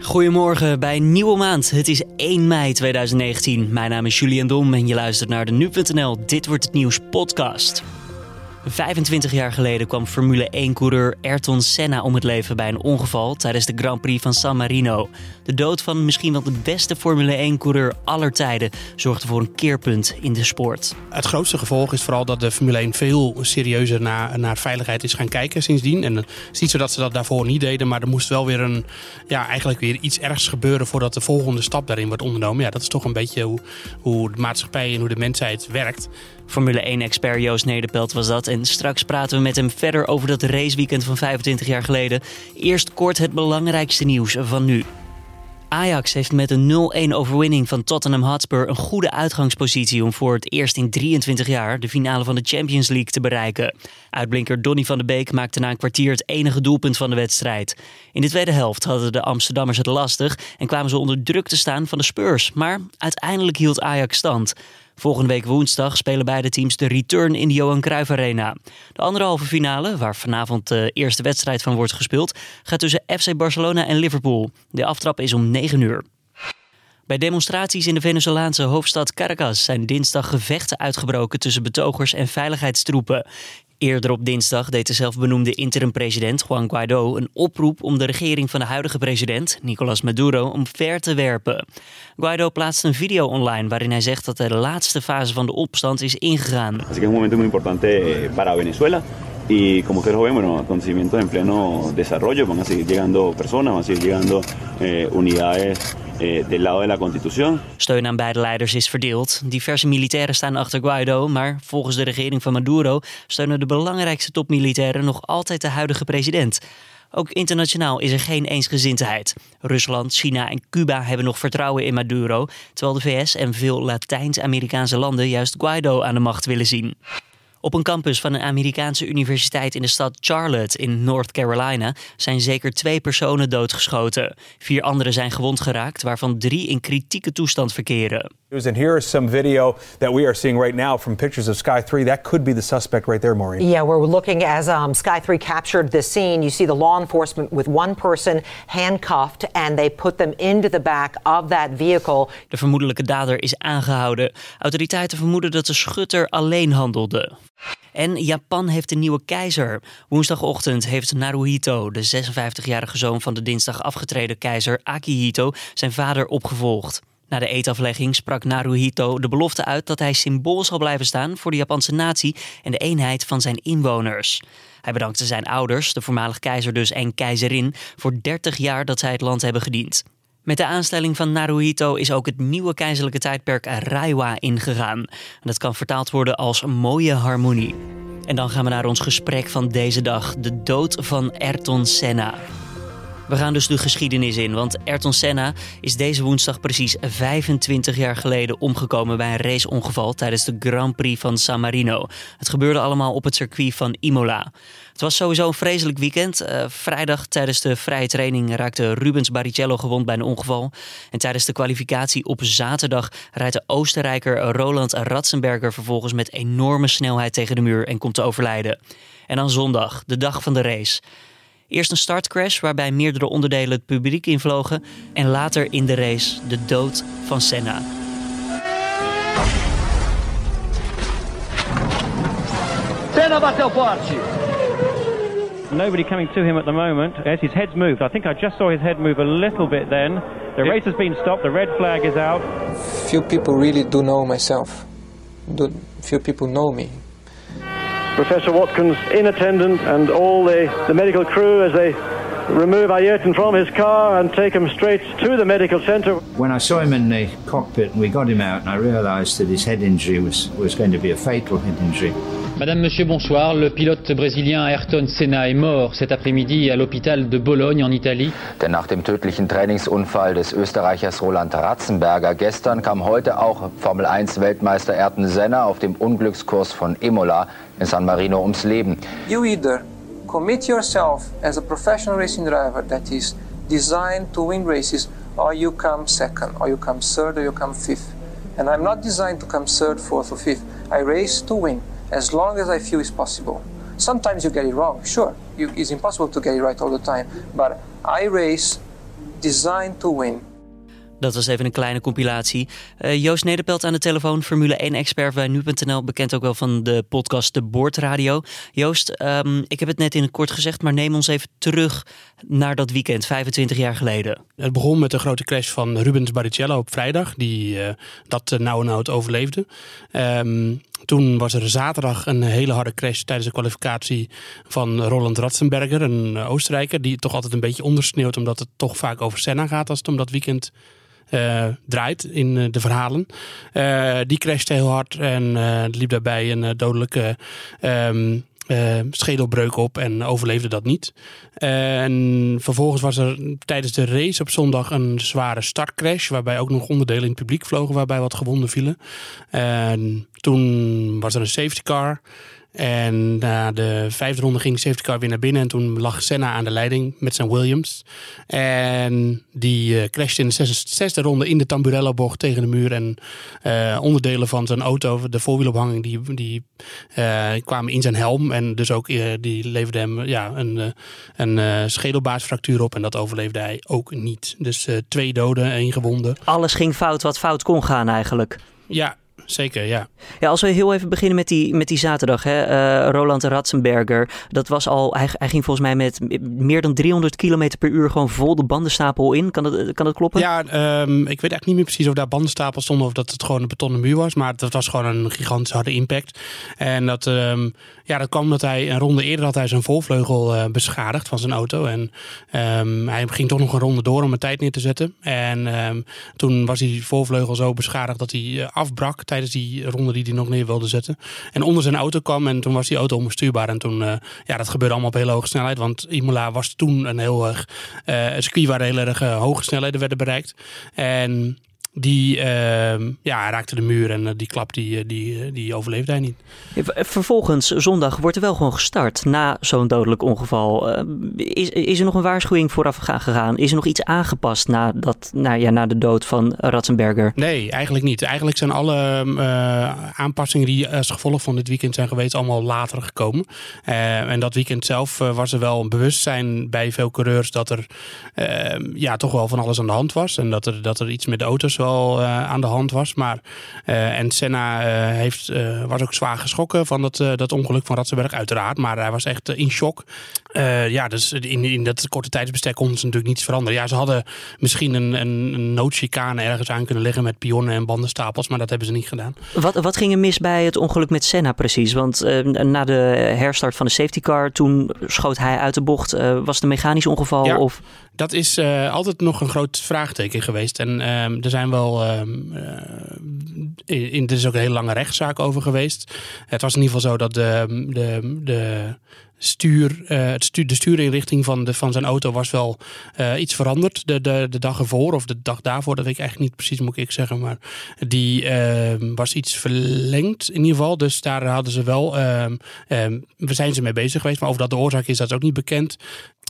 Goedemorgen bij een nieuwe maand. Het is 1 mei 2019. Mijn naam is Julian Dom en je luistert naar de Nu.nl Dit Wordt Het Nieuws podcast. 25 jaar geleden kwam Formule 1-coureur Ayrton Senna om het leven bij een ongeval tijdens de Grand Prix van San Marino. De dood van misschien wel de beste Formule 1-coureur aller tijden zorgde voor een keerpunt in de sport. Het grootste gevolg is vooral dat de Formule 1 veel serieuzer naar, naar veiligheid is gaan kijken sindsdien. En het is niet zo dat ze dat daarvoor niet deden, maar er moest wel weer een, ja, eigenlijk weer iets ergs gebeuren voordat de volgende stap daarin wordt ondernomen. Ja, dat is toch een beetje hoe, hoe de maatschappij en hoe de mensheid werkt. Formule 1-expert Joost Nederpelt was dat. En straks praten we met hem verder over dat raceweekend van 25 jaar geleden. Eerst kort het belangrijkste nieuws van nu. Ajax heeft met een 0-1 overwinning van Tottenham Hotspur een goede uitgangspositie om voor het eerst in 23 jaar de finale van de Champions League te bereiken. Uitblinker Donny van de Beek maakte na een kwartier het enige doelpunt van de wedstrijd. In de tweede helft hadden de Amsterdammers het lastig en kwamen ze onder druk te staan van de Spurs. Maar uiteindelijk hield Ajax stand. Volgende week woensdag spelen beide teams de return in de Johan Cruijff Arena. De andere halve finale, waar vanavond de eerste wedstrijd van wordt gespeeld, gaat tussen FC Barcelona en Liverpool. De aftrap is om 9 uur. Bij demonstraties in de Venezolaanse hoofdstad Caracas zijn dinsdag gevechten uitgebroken tussen betogers en veiligheidstroepen. Eerder op dinsdag deed de zelfbenoemde interim-president Juan Guaido een oproep om de regering van de huidige president, Nicolás Maduro, omver te werpen. Guaido plaatste een video online waarin hij zegt dat de laatste fase van de opstand is ingegaan. Así que es un momento muy importante para Venezuela. Y como ustedes lo ven, bueno, acontecimientos en pleno desarrollo, van a seguir llegando personas, van a seguir llegando eh, unidades del lado de la Constitución. Steun aan beide leiders is verdeeld. Diverse militairen staan achter Guaido, maar volgens de regering van Maduro steunen de belangrijkste topmilitairen nog altijd de huidige president. Ook internationaal is er geen eensgezindheid. Rusland, China en Cuba hebben nog vertrouwen in Maduro, terwijl de VS en veel Latijns-Amerikaanse landen juist Guaido aan de macht willen zien. Op een campus van een Amerikaanse universiteit in de stad Charlotte in North Carolina zijn zeker twee personen doodgeschoten. Vier anderen zijn gewond geraakt, waarvan drie in kritieke toestand verkeren. And here is some video that we are seeing right now from pictures of Sky 3. That could be the suspect right there, Maureen. Yeah, we're looking as um, Sky 3 captured the scene. You see the law enforcement with one person handcuffed, and they put them into the back of that vehicle. De vermoedelijke dader is aangehouden. Autoriteiten vermoeden dat de schutter alleen handelde. En Japan heeft een nieuwe keizer. Woensdagochtend heeft Naruhito, de 56-jarige zoon van de dinsdag afgetreden keizer Akihito, zijn vader opgevolgd. Na de eetaflegging sprak Naruhito de belofte uit dat hij symbool zal blijven staan voor de Japanse natie en de eenheid van zijn inwoners. Hij bedankte zijn ouders, de voormalig keizer dus en keizerin, voor 30 jaar dat zij het land hebben gediend. Met de aanstelling van Naruhito is ook het nieuwe keizerlijke tijdperk Reiwa ingegaan. Dat kan vertaald worden als mooie harmonie. En dan gaan we naar ons gesprek van deze dag, de dood van Ayrton Senna. We gaan dus de geschiedenis in, want Ayrton Senna is deze woensdag precies 25 jaar geleden omgekomen bij een raceongeval tijdens de Grand Prix van San Marino. Het gebeurde allemaal op het circuit van Imola. Het was sowieso een vreselijk weekend. Uh, vrijdag tijdens de vrije training raakte Rubens Barrichello gewond bij een ongeval. En tijdens de kwalificatie op zaterdag rijdt de Oostenrijker Roland Ratzenberger vervolgens met enorme snelheid tegen de muur en komt te overlijden. En dan zondag, de dag van de race. Eerst een startcrash waarbij meerdere onderdelen het publiek invlogen. En later in de race de dood van Senna. Senna bateu forte. Nobody coming to him at the moment. Yes, his head's moved. I think I just saw his head move a little bit then. The race has been stopped. The red flag is out. Few people really do know myself. Do, few people know me. Professor Watkins in attendance and all the, the medical crew as they remove Ayrton from his car and take him straight to the medical centre. When I saw him in the cockpit and we got him out and I realised that his head injury was, was going to be a fatal head injury. Madame, Monsieur, bonsoir. Le pilote brésilien Ayrton Senna est mort cet après-midi à l'hôpital de Bologne en Italie. Denn nach dem tödlichen Trainingsunfall des Österreichers Roland Ratzenberger gestern kam heute auch Formel 1 Weltmeister Ayrton Senna auf dem Unglückskurs von Imola in San Marino ums Leben. You either commit yourself as a professional racing driver that is designed to win races, or you come second, or you come third, or you come fifth. And I'm not designed to come third, fourth, or fifth. I race to win as long as I feel it's possible. Sometimes you get it wrong, sure. You, it's impossible to get it right all the time. But I race designed to win. Dat was even een kleine compilatie. Uh, Joost Nederpelt aan de telefoon, Formule 1-expert bij Nu.nl. Bekend ook wel van de podcast De Boordradio. Joost, um, ik heb het net in het kort gezegd, maar neem ons even terug naar dat weekend, 25 jaar geleden. Het begon met de grote crash van Rubens Barrichello op vrijdag, die uh, dat nauw en nauw overleefde. Um, toen was er zaterdag een hele harde crash tijdens de kwalificatie van Roland Ratzenberger, een Oostenrijker, die toch altijd een beetje ondersneeuwt, omdat het toch vaak over Senna gaat als het om dat weekend draait in uh, de verhalen. Uh, die crashte heel hard en liep daarbij een dodelijke um, schedelbreuk op en overleefde dat niet. en vervolgens was er tijdens de race op zondag een zware startcrash, waarbij ook nog onderdelen in het publiek vlogen, waarbij wat gewonden vielen. En toen was er een safety car. En na de vijfde ronde ging safety car weer naar binnen. En toen lag Senna aan de leiding met zijn Williams. En die uh, crashte in de zesde, zesde, ronde in de Tamburello-bocht tegen de muur. En uh, onderdelen van zijn auto, de voorwielophanging, die, die uh, kwamen in zijn helm. En dus ook die leverde hem ja, een, een schedelbaarsfractuur op. En dat overleefde hij ook niet. Dus twee doden, één gewonden. Alles ging fout wat fout kon gaan eigenlijk. Ja, zeker, ja. Ja, als we heel even beginnen met die, met die zaterdag. Hè? Uh, Roland Ratzenberger, dat was al, hij, hij, ging volgens mij met meer dan 300 km per uur gewoon vol de bandenstapel in. Kan dat, kan dat kloppen? Ja, um, ik weet eigenlijk niet meer precies of daar bandenstapels stonden of dat het gewoon een betonnen muur was. Maar dat was gewoon een gigantisch harde impact. En dat, um, ja, dat kwam omdat hij een ronde eerder had hij zijn volvleugel uh, beschadigd van zijn auto. En um, hij ging toch nog een ronde door om een tijd neer te zetten. En toen was die voorvleugel zo beschadigd dat hij uh, afbrak tijdens die ronde die hij nog neer wilde zetten. En onder zijn auto kwam en toen was die auto onbestuurbaar. En toen, uh, ja, dat gebeurde allemaal op hele hoge snelheid. Want Imola was toen een heel erg een circuit waar heel erg uh, hoge snelheden werden bereikt. En die uh, ja, raakte de muur en uh, die klap die, die, die overleefde hij niet. Vervolgens, zondag, wordt er wel gewoon gestart na zo'n dodelijk ongeval. Is, is er nog een waarschuwing vooraf gegaan? Is er nog iets aangepast na, dat, na, ja, na de dood van Ratzenberger? Nee, eigenlijk niet. Eigenlijk zijn alle aanpassingen die als gevolg van dit weekend zijn geweest allemaal later gekomen. en dat weekend zelf was er wel een bewustzijn bij veel coureurs dat er ehm, ja, toch wel van alles aan de hand was. En dat er, dat er iets met de auto's wel wel uh, aan de hand was. Maar, uh, en Senna uh, heeft, was ook zwaar geschrokken van dat, dat ongeluk van Ratzenberg, uiteraard. Maar hij was echt in shock. ja, dus in, in dat korte tijdsbestek konden ze natuurlijk niets veranderen. Ja, ze hadden misschien een, een, een noodchicane ergens aan kunnen liggen met pionnen en bandenstapels, maar dat hebben ze niet gedaan. Wat, wat ging er mis bij het ongeluk met Senna precies? Want na de herstart van de safety car, toen schoot hij uit de bocht. was het een mechanisch ongeval? Ja. Of? Dat is uh, altijd nog een groot vraagteken geweest. En uh, er zijn wel. Uh, in, er is ook een hele lange rechtszaak over geweest. Het was in ieder geval zo dat de, de, de stuur, het stuur, de stuurinrichting van, de, van zijn auto was wel iets veranderd. De, de, de dag ervoor of de dag daarvoor, dat weet ik eigenlijk niet precies, moet ik zeggen. Maar die was iets verlengd in ieder geval. Dus daar hadden ze wel. we zijn ze mee bezig geweest. Maar of dat de oorzaak is, dat is ook niet bekend.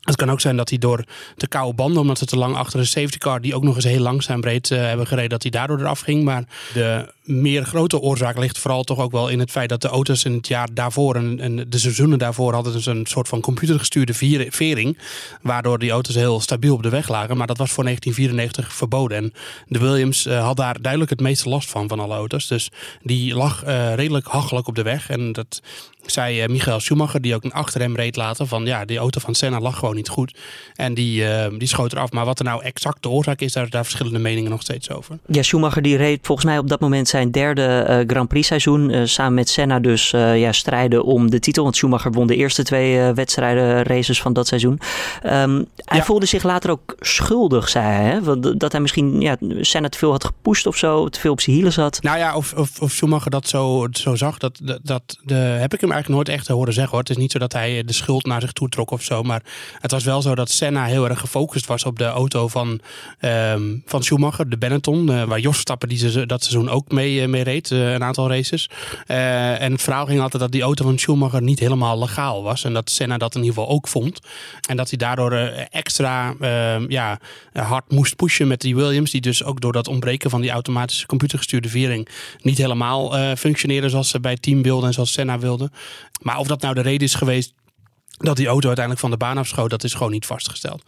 Het kan ook zijn dat hij door de koude banden, omdat ze te lang achter een safety car, die ook nog eens heel langzaam breed uh, hebben gereden, dat hij daardoor eraf ging. Maar de meer grote oorzaak ligt vooral toch ook wel in het feit dat de auto's in het jaar daarvoor en, de seizoenen daarvoor hadden dus een soort van computergestuurde vering. Waardoor die auto's heel stabiel op de weg lagen. Maar dat was voor 1994 verboden. En de Williams uh, had daar duidelijk het meeste last van, van alle auto's. Dus die lag uh, redelijk hachelijk op de weg. En dat zei uh, Michael Schumacher, die ook een achter hem reed later, van ja, die auto van Senna lag gewoon niet goed. En die, die schoot eraf. Maar wat er nou exact de oorzaak is, daar, daar verschillende meningen nog steeds over. Ja, Schumacher die reed volgens mij op dat moment zijn derde uh, Grand Prix seizoen. Samen met Senna dus ja, strijden om de titel. Want Schumacher won de eerste twee wedstrijden, races van dat seizoen. Um, hij ja. voelde zich later ook schuldig, zei hij. Hè? Want dat hij misschien ja, Senna te veel had gepusht of zo. Te veel op zijn hielen zat. Nou ja, of, of, of Schumacher dat zo, zo zag. Dat, dat, dat de, heb ik hem eigenlijk nooit echt horen zeggen. Hoor. Het is niet zo dat hij de schuld naar zich toe trok of zo. Maar het was wel zo dat Senna heel erg gefocust was op de auto van, um, van Schumacher. De Benetton. waar Jos Stappen die dat seizoen ook mee mee reed, een aantal races. En het verhaal ging altijd dat die auto van Schumacher niet helemaal legaal was. En dat Senna dat in ieder geval ook vond. En dat hij daardoor extra ja, hard moest pushen met die Williams. Die dus ook door dat ontbreken van die automatische computergestuurde vering niet helemaal functioneerde zoals ze bij team wilden en zoals Senna wilde. Maar of dat nou de reden is geweest dat die auto uiteindelijk van de baan afschoot, dat is gewoon niet vastgesteld.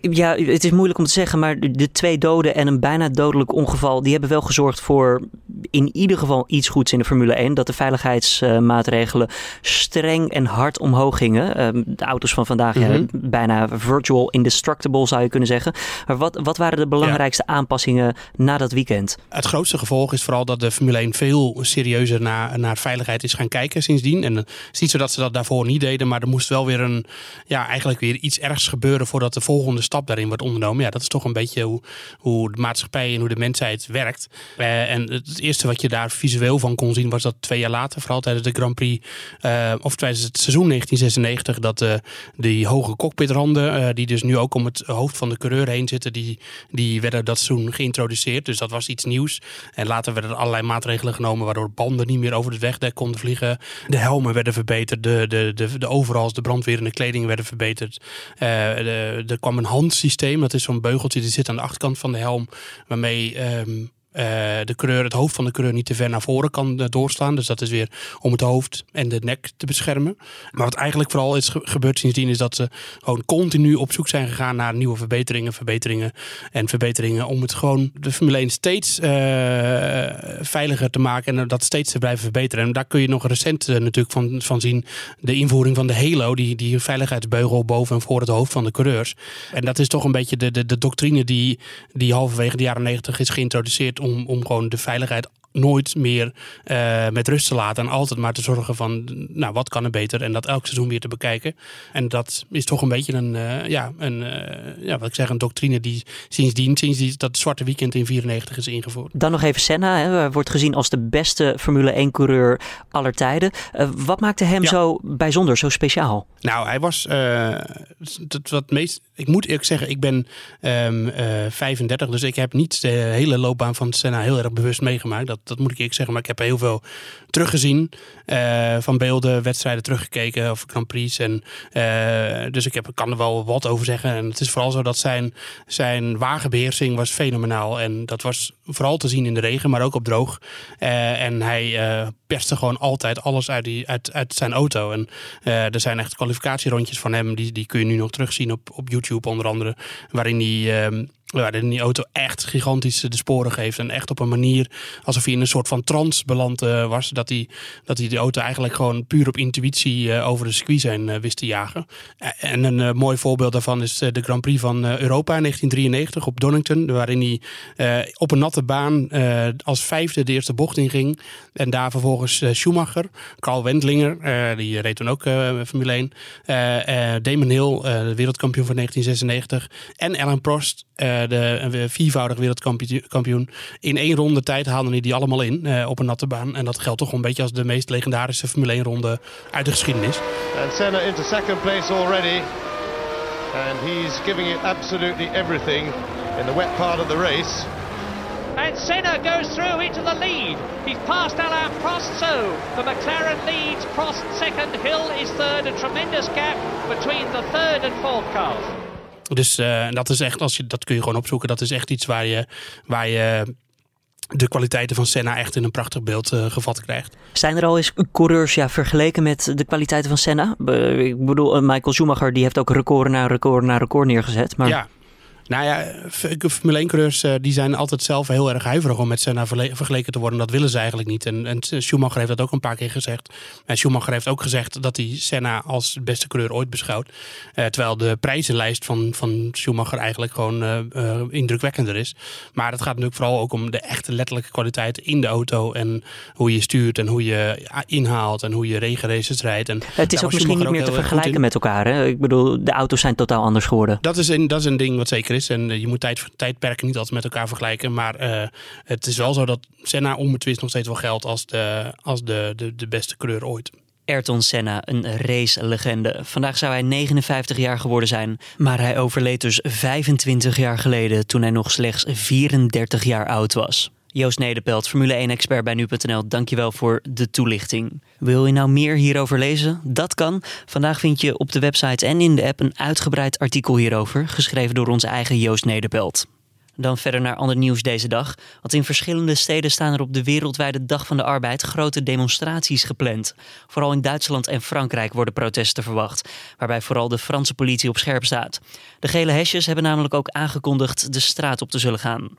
Ja, het is moeilijk om te zeggen, maar de twee doden en een bijna dodelijk ongeval, die hebben wel gezorgd voor in ieder geval iets goeds in de Formule 1. Dat de veiligheidsmaatregelen streng en hard omhoog gingen. Ehm, de auto's van vandaag, ja, mhm. bijna virtual indestructible zou je kunnen zeggen. Maar wat, wat waren de belangrijkste aanpassingen na dat weekend? Het grootste gevolg is vooral dat de Formule 1 veel serieuzer naar, naar veiligheid is gaan kijken sindsdien. En het is niet zo dat ze dat daarvoor niet deden, maar er moest wel weer een, ja, eigenlijk weer iets ergs gebeuren voordat de volgende stap daarin wordt ondernomen. Ja, dat is toch een beetje hoe, hoe de maatschappij en hoe de mensheid werkt. Uh, en het eerste wat je daar visueel van kon zien was dat twee jaar later, vooral tijdens de Grand Prix, uh, of tijdens het seizoen 1996, dat uh, die hoge cockpitranden, die dus nu ook om het hoofd van de coureur heen zitten, die, die werden dat seizoen geïntroduceerd. Dus dat was iets nieuws. En later werden er allerlei maatregelen genomen waardoor banden niet meer over het wegdek konden vliegen. De helmen werden verbeterd, de, de, de, de de brandweer kleding werden verbeterd. Uh, er kwam een handsysteem, dat is zo'n beugeltje die zit aan de achterkant van de helm, waarmee uh, de coureur, het hoofd van de coureur niet te ver naar voren kan uh, doorslaan. Dus dat is weer om het hoofd en de nek te beschermen. Maar wat eigenlijk vooral is gebeurd sindsdien is dat ze gewoon continu op zoek zijn gegaan naar nieuwe verbeteringen, verbeteringen en verbeteringen. Om het gewoon de Formule 1 steeds uh, veiliger te maken en dat steeds te blijven verbeteren. En daar kun je nog recent natuurlijk van, van zien. De invoering van de Halo, die, die veiligheidsbeugel boven en voor het hoofd van de coureurs. En dat is toch een beetje de, de, de doctrine die, die halverwege de jaren negentig is geïntroduceerd om, om gewoon de veiligheid nooit meer uh, met rust te laten. En altijd maar te zorgen van, nou, wat kan er beter? En dat elk seizoen weer te bekijken. En dat is toch een beetje een, uh, ja, een, uh, ja, wat ik zeg, een doctrine die sindsdien, sinds die, dat zwarte weekend in 94 is ingevoerd. Dan nog even Senna, hè, wordt gezien als de beste Formule 1-coureur aller tijden. wat maakte hem zo bijzonder, zo speciaal? Nou, hij was, het, wat meest, ik moet eerlijk zeggen, ik ben um, 35, dus ik heb niet de hele loopbaan van Senna heel erg bewust meegemaakt. Dat dat moet ik eerlijk zeggen. Maar ik heb heel veel teruggezien. Uh, van beelden, wedstrijden teruggekeken of Grand. En, uh, dus ik heb, kan er wel wat over zeggen. En het is vooral zo dat zijn, zijn wagenbeheersing was fenomenaal. En dat was vooral te zien in de regen, maar ook op droog. Uh, en hij perste gewoon altijd alles uit, die, uit, uit zijn auto. En er zijn echt kwalificatierondjes van hem. Die, die kun je nu nog terugzien op, op YouTube onder andere. Waarin hij ehm, waarin die auto echt gigantisch de sporen geeft. En echt op een manier alsof hij in een soort van trance beland uh, was. Dat hij, dat hij de auto eigenlijk gewoon puur op intuïtie uh, over de circuit zijn wist te jagen. En een mooi voorbeeld daarvan is de Grand Prix van Europa in 1993 op Donington. Waarin hij op een natte baan als vijfde de eerste bocht inging. En daar vervolgens Schumacher, Carl Wendlinger, die reed toen ook Formule 1. Damon Hill, de wereldkampioen van 1996. En Alan Prost de viervoudig wereldkampioen. In één ronde tijd haalde hij die allemaal in op een natte baan. En dat geldt toch een beetje als de meest legendarische Formule 1 ronde uit de geschiedenis. And Senna second place already. And he's giving it absolutely everything in the wet part of the race. And Senna goes through into the lead. He's passed Alain Prost, so the McLaren leads. Prost second, Hill is third. A tremendous gap between the third and fourth cars. Dus uh, dat is echt, als je, dat kun je gewoon opzoeken. Dat is echt iets waar je, waar je de kwaliteiten van Senna echt in een prachtig beeld uh, gevat krijgt. Zijn er al eens coureurs ja, vergeleken met de kwaliteiten van Senna? Ik bedoel, eh, Michael Schumacher die heeft ook record na record na record neergezet. Maar... Ja, nou ja, Formule 1 coureurs eh, die zijn altijd zelf heel erg huiverig om met Senna vergeleken te worden. Dat willen ze eigenlijk niet. En, en Schumacher heeft dat ook een paar keer gezegd. En Schumacher heeft ook gezegd dat hij Senna als de beste coureur ooit beschouwt. Uh, terwijl de prijzenlijst van, van Schumacher eigenlijk gewoon uh, indrukwekkender is. Maar het gaat natuurlijk vooral ook om de echte letterlijke kwaliteit in de auto. En hoe je stuurt en hoe je inhaalt en hoe je regenraces rijdt. En het is ook misschien niet meer te vergelijken met elkaar. Hè? Ik bedoel, de auto's zijn totaal anders geworden. Dat is een, dat is een ding wat zeker is. En eh, je moet tijd, tijdperken niet altijd met elkaar vergelijken. Maar uh, het is wel zo dat Senna onbetwist nog steeds wel geldt als de, als de, de, de beste coureur ooit. Ayrton Senna, een race-legende. Vandaag zou hij 59 jaar geworden zijn, maar hij overleed dus 25 jaar geleden toen hij nog slechts 34 jaar oud was. Joost Nederpelt, Formule 1-expert bij nu.nl, dankjewel voor de toelichting. Wil je nou meer hierover lezen? Dat kan. Vandaag vind je op de website en in de app een uitgebreid artikel hierover, geschreven door onze eigen Joost Nederpelt. Dan verder naar ander nieuws deze dag. Want in verschillende steden staan er op de wereldwijde Dag van de Arbeid grote demonstraties gepland. Vooral in Duitsland en Frankrijk worden protesten verwacht, waarbij vooral de Franse politie op scherp staat. De gele hesjes hebben namelijk ook aangekondigd de straat op te zullen gaan.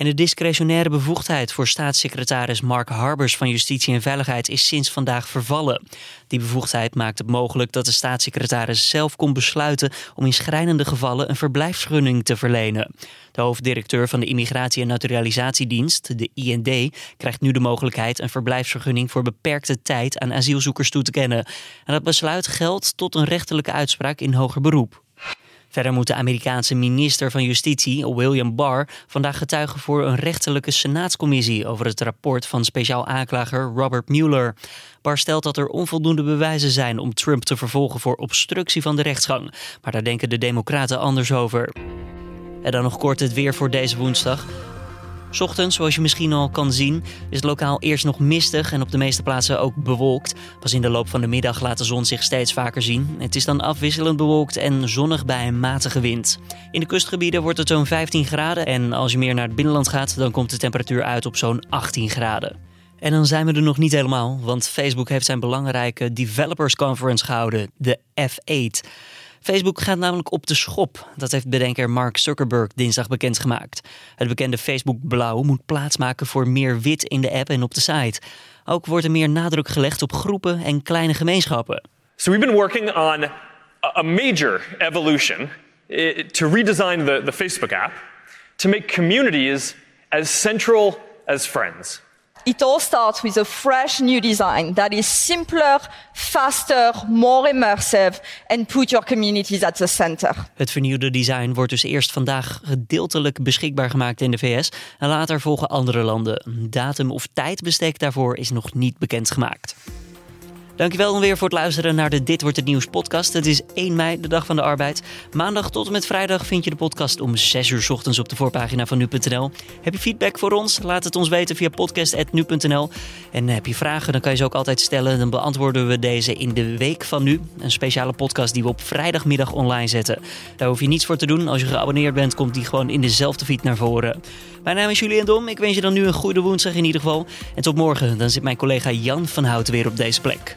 En de discretionaire bevoegdheid voor staatssecretaris Mark Harbers van Justitie en Veiligheid is sinds vandaag vervallen. Die bevoegdheid maakt het mogelijk dat de staatssecretaris zelf kon besluiten om in schrijnende gevallen een verblijfsvergunning te verlenen. De hoofddirecteur van de Immigratie- en Naturalisatiedienst, de IND, krijgt nu de mogelijkheid een verblijfsvergunning voor beperkte tijd aan asielzoekers toe te kennen. En dat besluit geldt tot een rechterlijke uitspraak in hoger beroep. Verder moet de Amerikaanse minister van Justitie, William Barr, vandaag getuigen voor een rechterlijke senaatscommissie over het rapport van speciaal aanklager Robert Mueller. Barr stelt dat er onvoldoende bewijzen zijn om Trump te vervolgen voor obstructie van de rechtsgang, maar daar denken de Democraten anders over. En dan nog kort het weer voor deze woensdag. Ochtends, zoals je misschien al kan zien, is het lokaal eerst nog mistig en op de meeste plaatsen ook bewolkt. Pas in de loop van de middag laat de zon zich steeds vaker zien. Het is dan afwisselend bewolkt en zonnig bij een matige wind. In de kustgebieden wordt het zo'n 15 graden en als je meer naar het binnenland gaat, dan komt de temperatuur uit op zo'n 18 graden. En dan zijn we er nog niet helemaal, want Facebook heeft zijn belangrijke Developers Conference gehouden, de F8. Facebook gaat namelijk op de schop. Dat heeft bedenker Mark Zuckerberg dinsdag bekendgemaakt. Het bekende Facebook Blauw moet plaatsmaken voor meer wit in de app en op de site. Ook wordt er meer nadruk gelegd op groepen en kleine gemeenschappen. So we've been working on a major evolution eh, to redesign the, the Facebook app to make communities as central as friends. It all starts with a fresh new design that is simpler, faster, more immersive and put your communities at the center. Het vernieuwde design wordt dus eerst vandaag gedeeltelijk beschikbaar gemaakt in de VS en later volgen andere landen. Datum of tijdbestek daarvoor is nog niet bekendgemaakt. Dankjewel dan weer voor het luisteren naar de Dit Wordt Het Nieuws podcast. Het is 1 mei, de dag van de arbeid. Maandag tot en met vrijdag vind je de podcast om 6 uur ochtends op de voorpagina van nu.nl. Heb je feedback voor ons? Laat het ons weten via podcast.nu.nl. En heb je vragen, dan kan je ze ook altijd stellen. Dan beantwoorden we deze in de week van nu. Een speciale podcast die we op vrijdagmiddag online zetten. Daar hoef je niets voor te doen. Als je geabonneerd bent, komt die gewoon in dezelfde feed naar voren. Mijn naam is Julian Dom. Ik wens je dan nu een goede woensdag in ieder geval. En tot morgen, dan zit mijn collega Jan van Houten weer op deze plek.